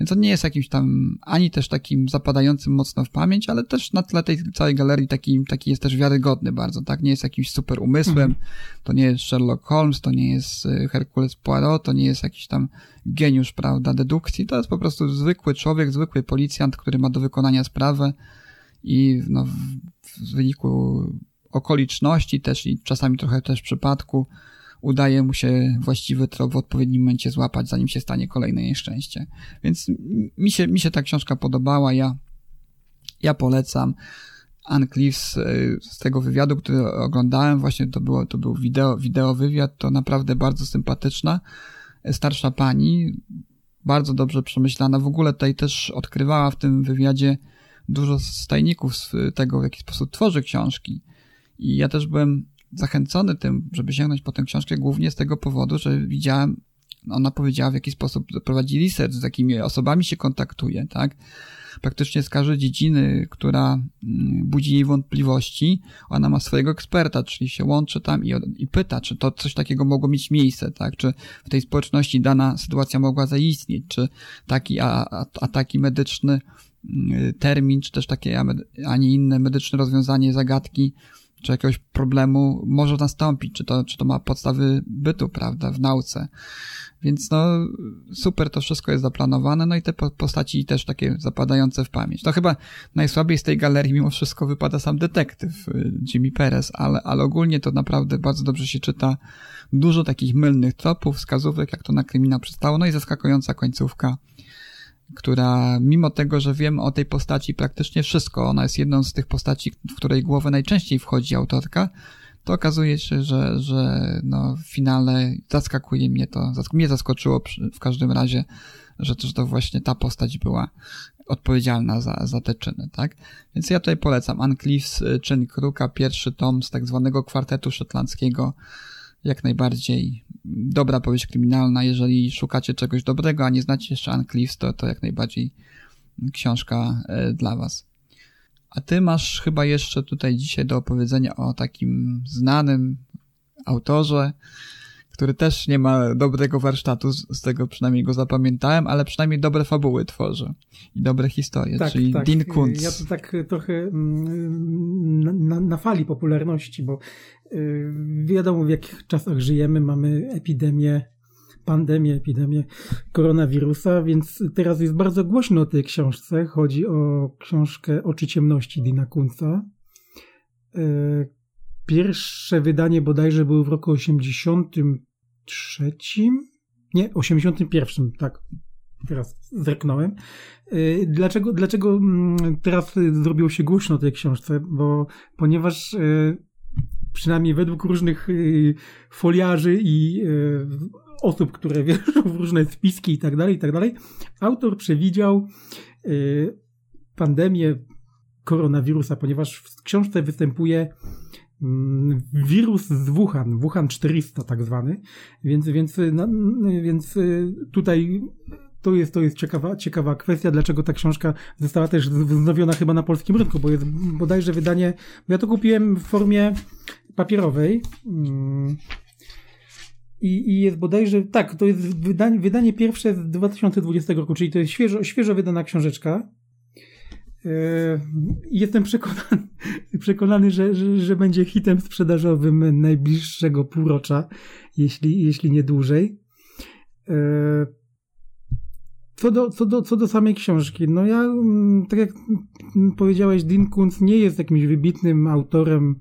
Więc on nie jest jakimś tam ani też takim zapadającym mocno w pamięć, ale też na tle tej całej galerii taki, taki jest też wiarygodny bardzo, tak? Nie jest jakimś super umysłem, mhm. to nie jest Sherlock Holmes, to nie jest y, Hercules Poirot, to nie jest jakiś tam geniusz, prawda, dedukcji, to jest po prostu zwykły człowiek, zwykły policjant, który ma do wykonania sprawę i no, w, w wyniku okoliczności też i czasami trochę też przypadku udaje mu się właściwy trop w odpowiednim momencie złapać, zanim się stanie kolejne nieszczęście. Więc mi się, mi się ta książka podobała, ja, ja polecam. Ann Cliffs z tego wywiadu, który oglądałem, właśnie to, było, to był wideo, wideo wywiad, to naprawdę bardzo sympatyczna, starsza pani, bardzo dobrze przemyślana. W ogóle tutaj też odkrywała w tym wywiadzie dużo stajników z tego, w jaki sposób tworzy książki. I ja też byłem zachęcony tym, żeby sięgnąć po tę książkę głównie z tego powodu, że widziałem, ona powiedziała w jaki sposób prowadzi research, z jakimi osobami się kontaktuje, tak? Praktycznie z każdej dziedziny, która mm, budzi jej wątpliwości, ona ma swojego eksperta, czyli się łączy tam i, i pyta, czy to coś takiego mogło mieć miejsce, tak? Czy w tej społeczności dana sytuacja mogła zaistnieć, czy taki a, a, a taki medyczny mm, termin, czy też takie, a nie inne medyczne rozwiązanie zagadki czy jakiegoś problemu może nastąpić, czy to, czy to ma podstawy bytu, prawda, w nauce. Więc no, super to wszystko jest zaplanowane, no i te postaci też takie zapadające w pamięć. To chyba najsłabiej z tej galerii mimo wszystko wypada sam detektyw y, Jimmy Perez, ale, ale ogólnie to naprawdę bardzo dobrze się czyta. Dużo takich mylnych tropów, wskazówek, jak to na kryminał przystało, no i zaskakująca końcówka która mimo tego, że wiem o tej postaci praktycznie wszystko, ona jest jedną z tych postaci, w której głowę najczęściej wchodzi autorka, to okazuje się, że, że no, w finale zaskakuje mnie to, mnie zaskoczyło w każdym razie, że to, że to właśnie ta postać była odpowiedzialna za, za te czyny, tak? Więc ja tutaj polecam Cliffs, Czyn Kruka, pierwszy tom z tak zwanego kwartetu szotlandzkiego, jak najbardziej dobra powieść kryminalna. Jeżeli szukacie czegoś dobrego, a nie znacie jeszcze Ann Cliffs, to, to jak najbardziej książka e, dla was. A ty masz chyba jeszcze tutaj dzisiaj do opowiedzenia o takim znanym autorze, który też nie ma dobrego warsztatu, z tego przynajmniej go zapamiętałem, ale przynajmniej dobre fabuły tworzy i dobre historie, tak, czyli tak. Dean Kuntz. Ja to tak trochę mm, na, na, na fali popularności, bo wiadomo w jakich czasach żyjemy, mamy epidemię pandemię, epidemię koronawirusa, więc teraz jest bardzo głośno o tej książce. Chodzi o książkę Oczy ciemności Dina Kunca. Y, Pierwsze wydanie bodajże było w roku 83. Nie, 81, tak. Teraz zerknąłem. Y, dlaczego, dlaczego mm, teraz zrobiło się głośno tej książce? Bo ponieważ y, przynajmniej według różnych y, foliarzy i osób, które (laughs) wierzą w różne spiski i tak dalej, i tak dalej, autor przewidział pandemię koronawirusa, ponieważ w książce występuje Mm, wirus z Wuhan, Wuhan 400 tak zwany, więc, więc, więc y, tutaj to jest, to jest ciekawa, ciekawa kwestia, dlaczego ta książka została też wznowiona chyba na polskim rynku, bo jest bodajże wydanie, ja to kupiłem w formie papierowej. Mm, i, i jest bodajże, tak, to jest wydanie, wydanie pierwsze z 2020 roku, czyli to jest świeżo, świeżo wydana książeczka, E, jestem przekonany, (laughs) przekonany że, że, że, będzie hitem sprzedażowym najbliższego półrocza, jeśli, jeśli nie dłużej. E, co do, co, do, co do samej książki, no ja, mm, tak jak powiedziałeś, Dean Kuntz nie jest jakimś wybitnym autorem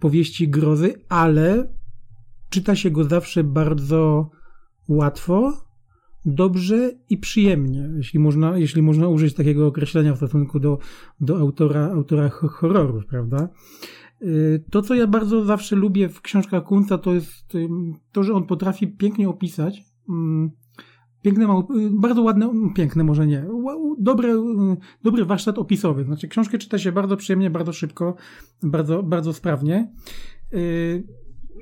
powieści grozy, ale czyta się go zawsze bardzo łatwo dobrze i przyjemnie, jeśli można, jeśli można użyć takiego określenia w stosunku do, do autora, autora horrorów, prawda? Y, to, co ja bardzo zawsze lubię w książkach Kunca, to jest to, że on potrafi pięknie opisać. Piękne, y, bardzo ładne, mm, piękne może nie, dobry, dobry warsztat opisowy. Znaczy, książkę czyta się bardzo przyjemnie, bardzo szybko, bardzo, bardzo sprawnie.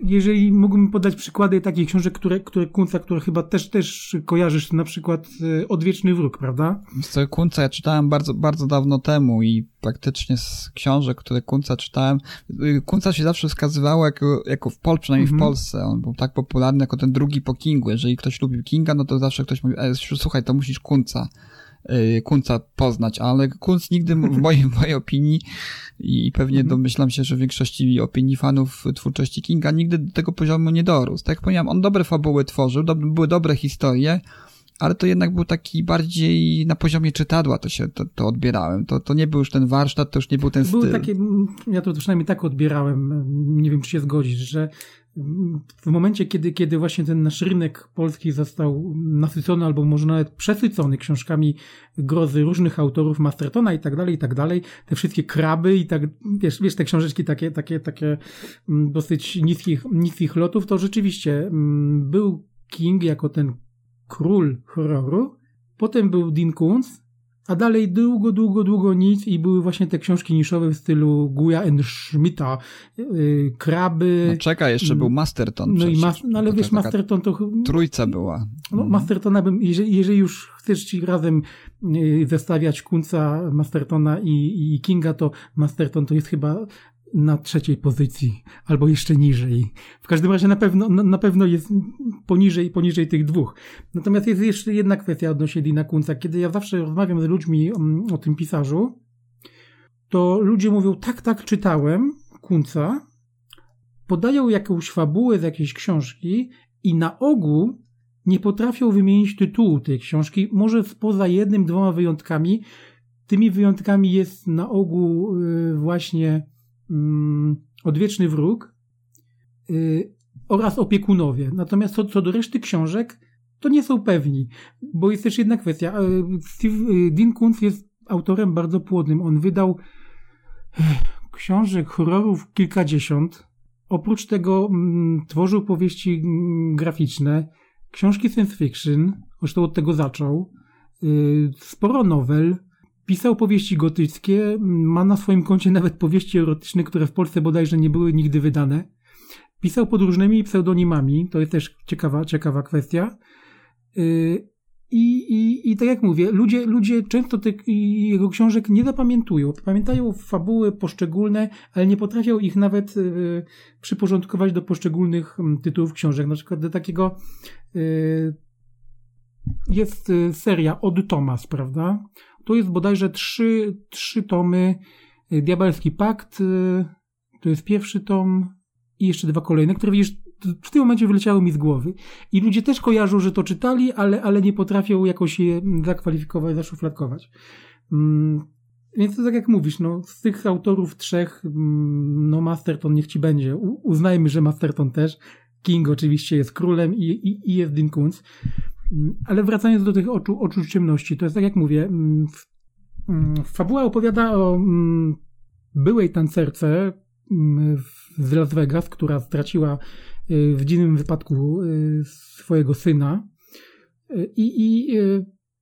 Jeżeli mógłbym podać przykłady takich książek, które, które Kunca, które chyba też, też kojarzysz, na przykład e, Odwieczny Wróg, prawda? Co Kunca ja czytałem bardzo, bardzo dawno temu i praktycznie z książek, które Kunca czytałem, y, Kunca się zawsze wskazywało jako, jako w Pol, przynajmniej Mhm. w Polsce. On był tak popularny jako ten drugi po Kingu. Jeżeli ktoś lubił Kinga, no to zawsze ktoś mówił, e, słuchaj, to musisz Kunca. Y, Kunca poznać, ale Kunc nigdy w mojej, w (laughs) mojej opinii i pewnie Mhm. domyślam się, że w większości opinii fanów twórczości Kinga nigdy do tego poziomu nie dorósł. Tak jak powiedziałem, on dobre fabuły tworzył, dob były dobre historie, ale to jednak był taki bardziej na poziomie czytadła to się to, to odbierałem. To, to nie był już ten warsztat, to już nie był ten Były styl. takie, mm, ja to przynajmniej tak odbierałem, nie wiem czy się zgodzisz, że w momencie, kiedy, kiedy właśnie ten nasz rynek polski został nasycony albo może nawet przesycony książkami grozy różnych autorów, Mastertona i tak dalej, i tak dalej, te wszystkie kraby i tak, wiesz, wiesz te książeczki takie, takie, takie mm, dosyć niskich, niskich lotów, to rzeczywiście mm, był King jako ten król horroru, potem był Dean Koontz, a dalej długo, długo, długo nic i były właśnie te książki niszowe w stylu Guya and Schmidta, yy, Kraby, No czekaj, jeszcze był Masterton. no i mas- no ale To wiesz, Masterton to... Trójca była. No, Mastertona bym, jeżeli, jeżeli już chcesz ci razem yy, zestawiać Kunca, Mastertona i, i Kinga, to Masterton to jest chyba na trzeciej pozycji, albo jeszcze niżej. W każdym razie na pewno, na, na pewno jest poniżej, poniżej tych dwóch. Natomiast jest jeszcze jedna kwestia odnośnie Dina Kunca. Kiedy ja zawsze rozmawiam z ludźmi mm, o tym pisarzu, to ludzie mówią, tak, tak, czytałem Kunca, podają jakąś fabułę z jakiejś książki i na ogół nie potrafią wymienić tytułu tej książki, może poza jednym, dwoma wyjątkami. Tymi wyjątkami jest na ogół y, właśnie Odwieczny Wróg y, oraz Opiekunowie. Natomiast co, co do reszty książek, to nie są pewni, bo jest też jedna kwestia. Y, Steve, y, Dean Kuntz jest autorem bardzo płodnym. On wydał książek horrorów kilkadziesiąt. Oprócz tego mm, tworzył powieści mm, graficzne, książki science fiction, zresztą od tego zaczął, sporo nowel, pisał powieści gotyckie, ma na swoim koncie nawet powieści erotyczne, które w Polsce bodajże nie były nigdy wydane. Pisał pod różnymi pseudonimami, to jest też ciekawa, ciekawa kwestia. Y, I, i, I tak jak mówię, ludzie, ludzie często tych jego książek nie zapamiętują. Pamiętają fabuły poszczególne, ale nie potrafią ich nawet y, przyporządkować do poszczególnych tytułów książek. Na przykład do takiego y, jest y, seria Od Thomas, prawda? To jest bodajże trzy, trzy tomy. y, Diabelski Pakt, y, to jest pierwszy tom i jeszcze dwa kolejne, które widzisz, w tym momencie wyleciały mi z głowy. I ludzie też kojarzą, że to czytali, ale, ale nie potrafią jakoś je zakwalifikować, zaszufladkować. Mm, Więc to tak jak mówisz, no, z tych autorów trzech, mm, no Masterton niech ci będzie. U, uznajmy, że Masterton też. King oczywiście jest królem i, i, i jest Dean Koontz. Ale wracając do tych oczu, oczu ciemności, to jest tak jak mówię, mm, mm, fabuła opowiada o mm, byłej tancerce z Las Vegas, która straciła y, w dziwnym wypadku y, swojego syna. Y, I, i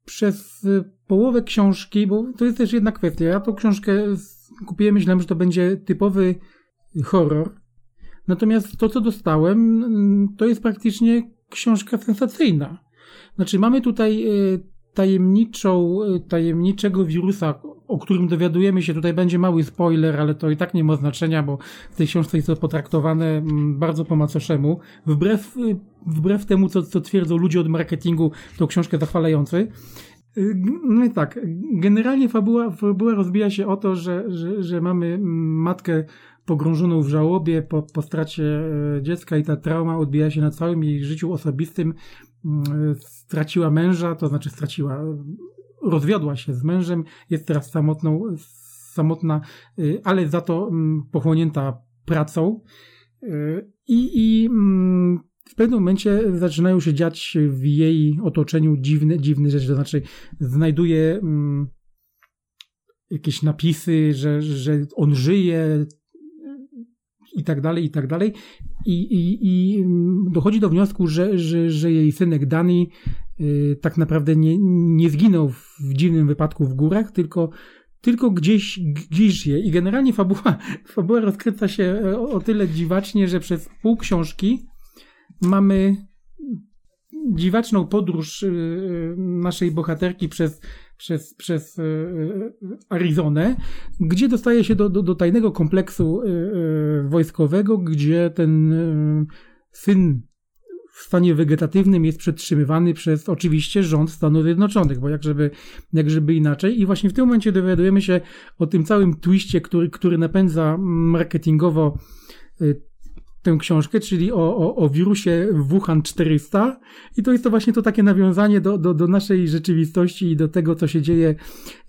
przez połowę książki, bo to jest też jedna kwestia. Ja tą książkę kupiłem, myślałem, że to będzie typowy horror. Natomiast to, co dostałem, to jest praktycznie książka sensacyjna. Znaczy, mamy tutaj y, tajemniczą, y, tajemniczego wirusa, o którym dowiadujemy się. Tutaj będzie mały spoiler, ale to i tak nie ma znaczenia, bo w tej książce jest to potraktowane mm, bardzo po macoszemu. Wbrew, y, wbrew temu, co, co twierdzą ludzie od marketingu, tą książkę zachwalający. No i tak, generalnie fabuła, fabuła rozbija się o to, że, że, że mamy mm, matkę pogrążoną w żałobie po, po stracie e, dziecka i ta trauma odbija się na całym jej życiu osobistym. Straciła męża, to znaczy straciła, rozwiodła się z mężem, jest teraz samotną, samotna, y, ale za to mm, pochłonięta pracą. Y, I, i mm, w pewnym momencie zaczynają się dziać w jej otoczeniu dziwne, dziwne rzeczy, to znaczy znajduje mm, jakieś napisy, że, że on żyje i tak dalej, i tak dalej. I, i, i mm, dochodzi do wniosku, że, że, że jej synek Dani y, tak naprawdę nie, nie zginął w dziwnym wypadku w górach, tylko tylko gdzieś, gdzieś żyje. I generalnie fabuła, (laughs) fabuła rozkręca się e, o, o tyle dziwacznie, że przez pół książki mamy dziwaczną podróż y, y, naszej bohaterki przez, przez, przez y, Arizonę, gdzie dostaje się do, do, do tajnego kompleksu wojskowego, gdzie ten syn w stanie wegetatywnym jest przetrzymywany przez oczywiście rząd Stanów Zjednoczonych, bo jak żeby, jak żeby inaczej. I właśnie w tym momencie dowiadujemy się o tym całym twiście, który, który napędza marketingowo tę książkę, czyli o, o, o wirusie Wuhan 400 i to jest to właśnie to takie nawiązanie do, do, do naszej rzeczywistości i do tego, co się dzieje,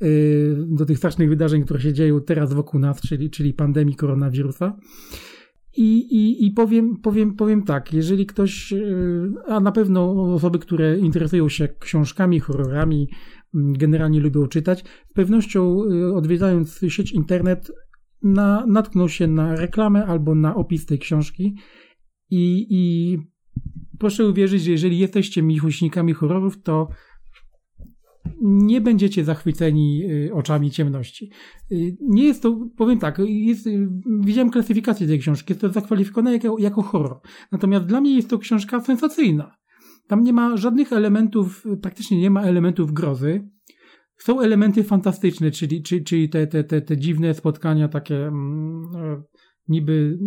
yy, do tych strasznych wydarzeń, które się dzieją teraz wokół nas, czyli, czyli pandemii koronawirusa. I, i, i powiem, powiem, powiem tak, jeżeli ktoś, yy, a na pewno osoby, które interesują się książkami, horrorami, mm, generalnie lubią czytać, z pewnością odwiedzając sieć internet na, natknął się na reklamę albo na opis tej książki i, i proszę uwierzyć, że jeżeli jesteście miłośnikami horrorów, to nie będziecie zachwyceni y, oczami ciemności. Y, nie jest to, powiem tak, jest, y, widziałem klasyfikację tej książki, jest to zakwalifikowane jako, jako horror. Natomiast dla mnie jest to książka sensacyjna. Tam nie ma żadnych elementów, praktycznie nie ma elementów grozy. Są elementy fantastyczne, czyli, czyli, czyli te, te, te, te dziwne spotkania takie mm, e, niby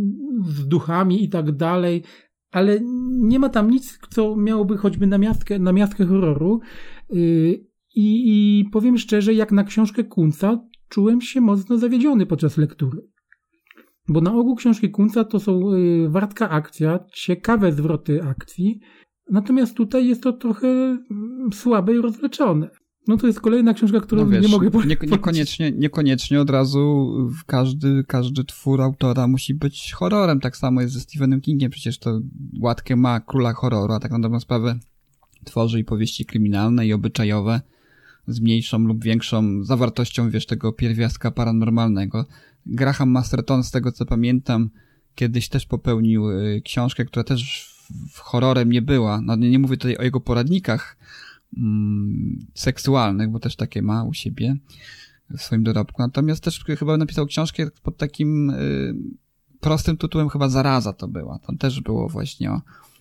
z duchami i tak dalej, ale nie ma tam nic, co miałoby choćby na miastkę, na miastkę horroru. Y, I, I powiem szczerze, jak na książkę Kunca, czułem się mocno zawiedziony podczas lektury. Bo na ogół książki Kunca to są y, wartka akcja, ciekawe zwroty akcji, natomiast tutaj jest to trochę mm, słabe i rozleczone. No to jest kolejna książka, którą no wiesz, nie mogę nie, niekoniecznie, niekoniecznie od razu każdy, każdy twór autora musi być horrorem. Tak samo jest ze Stephenem Kingiem. Przecież to łatkę ma króla horroru, a tak na dobrą sprawę tworzy i powieści kryminalne i obyczajowe z mniejszą lub większą zawartością, wiesz, tego pierwiastka paranormalnego. Graham Masterton, z tego co pamiętam, kiedyś też popełnił y, książkę, która też w horrorem nie była. No nie mówię tutaj o jego poradnikach, mm, seksualnych, bo też takie ma u siebie w swoim dorobku. Natomiast też chyba napisał książkę pod takim y, prostym tytułem, chyba Zaraza to była. Tam też było właśnie o,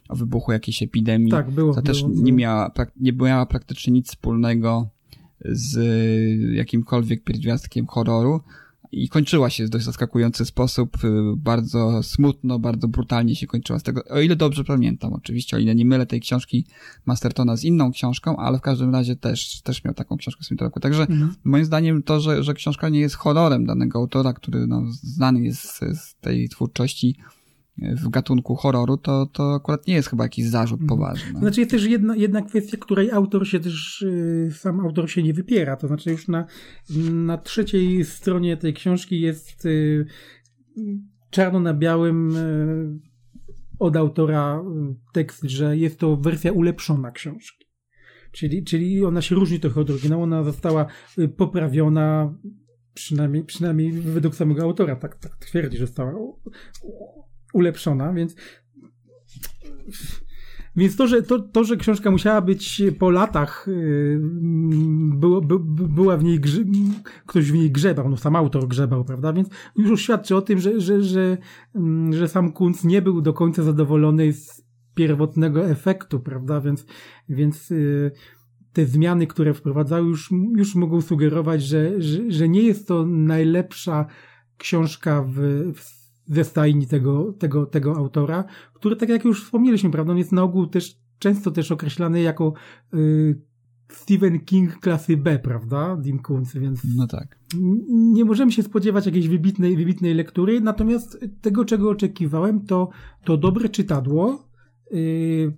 o wybuchu jakiejś epidemii. Tak, było. To też było, nie, miała, nie miała praktycznie nic wspólnego z jakimkolwiek pierwiastkiem horroru, i kończyła się w dość zaskakujący sposób, y, bardzo smutno, bardzo brutalnie się kończyła z tego, o ile dobrze pamiętam oczywiście, o ile nie mylę tej książki Mastertona z inną książką, ale w każdym razie też, też miał taką książkę w swoim dorobku. Także mhm. moim zdaniem to, że, że książka nie jest horrorem danego autora, który no, znany jest z, z tej twórczości, w gatunku horroru, to, to akurat nie jest chyba jakiś zarzut mhm. poważny. Znaczy jest też jedna, jedna kwestia, której autor się też, y, sam autor się nie wypiera. To znaczy już na, na trzeciej stronie tej książki jest y, czarno na białym y, od autora tekst, że jest to wersja ulepszona książki. Czyli, czyli ona się różni trochę od oryginału, ona została poprawiona, przynajmniej, przynajmniej według samego autora, tak, tak twierdzi, że została ulepszona, więc więc to, że, to, to, że książka musiała być po latach, yy, było, by, była w niej, ktoś w niej grzebał, no sam autor grzebał, prawda? Więc już świadczy o tym, że, że, że, yy, że sam Kunz nie był do końca zadowolony z pierwotnego efektu, prawda? Więc, więc yy, te zmiany, które wprowadzały, już, już mogą sugerować, że, że, że nie jest to najlepsza książka w, w ze stajni tego, tego, tego autora, który, tak jak już wspomnieliśmy, prawda, jest na ogół też często też określany jako y, Stephen King klasy B, prawda, Dean Koontz, więc no tak. nie możemy się spodziewać jakiejś wybitnej, wybitnej lektury, natomiast tego, czego oczekiwałem, to, to dobre czytadło, y,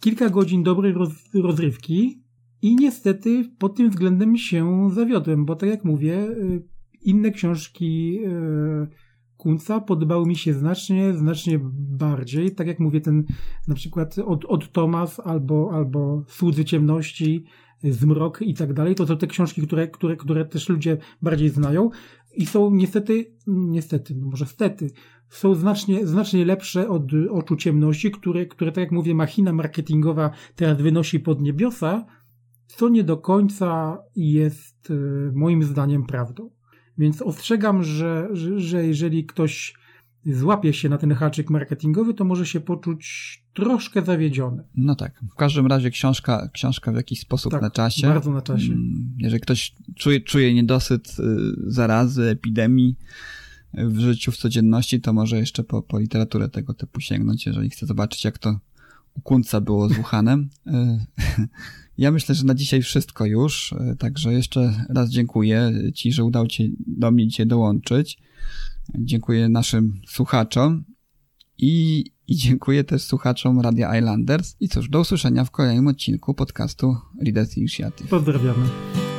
kilka godzin dobrej roz, rozrywki i niestety pod tym względem się zawiodłem, bo tak jak mówię, y, inne książki y, Kunca mi się znacznie, znacznie bardziej. Tak jak mówię, ten na przykład od, od Thomas albo, albo Słudzy Ciemności, Zmrok i tak dalej. To są te książki, które, które, które też ludzie bardziej znają i są niestety, niestety, no może stety, są znacznie, znacznie lepsze od Oczu Ciemności, które, które, tak jak mówię, machina marketingowa teraz wynosi pod niebiosa, co nie do końca jest e, moim zdaniem prawdą. Więc ostrzegam, że, że, że jeżeli ktoś złapie się na ten haczyk marketingowy, to może się poczuć troszkę zawiedziony. No tak. W każdym razie książka, książka w jakiś sposób Tak, na czasie. bardzo na czasie. Mm, Jeżeli ktoś czuje, czuje niedosyt y, zarazy, epidemii y, w życiu, w codzienności, to może jeszcze po, po literaturę tego typu sięgnąć, jeżeli chce zobaczyć, jak to u Kunca było z Wuhanem. Y, (laughs) Ja myślę, że na dzisiaj wszystko już, y, także jeszcze raz dziękuję Ci, że udało Ci do mnie dzisiaj dołączyć. Dziękuję naszym słuchaczom i, i dziękuję też słuchaczom Radia Islanders. I cóż, do usłyszenia w kolejnym odcinku podcastu Readers Initiative. Pozdrawiamy.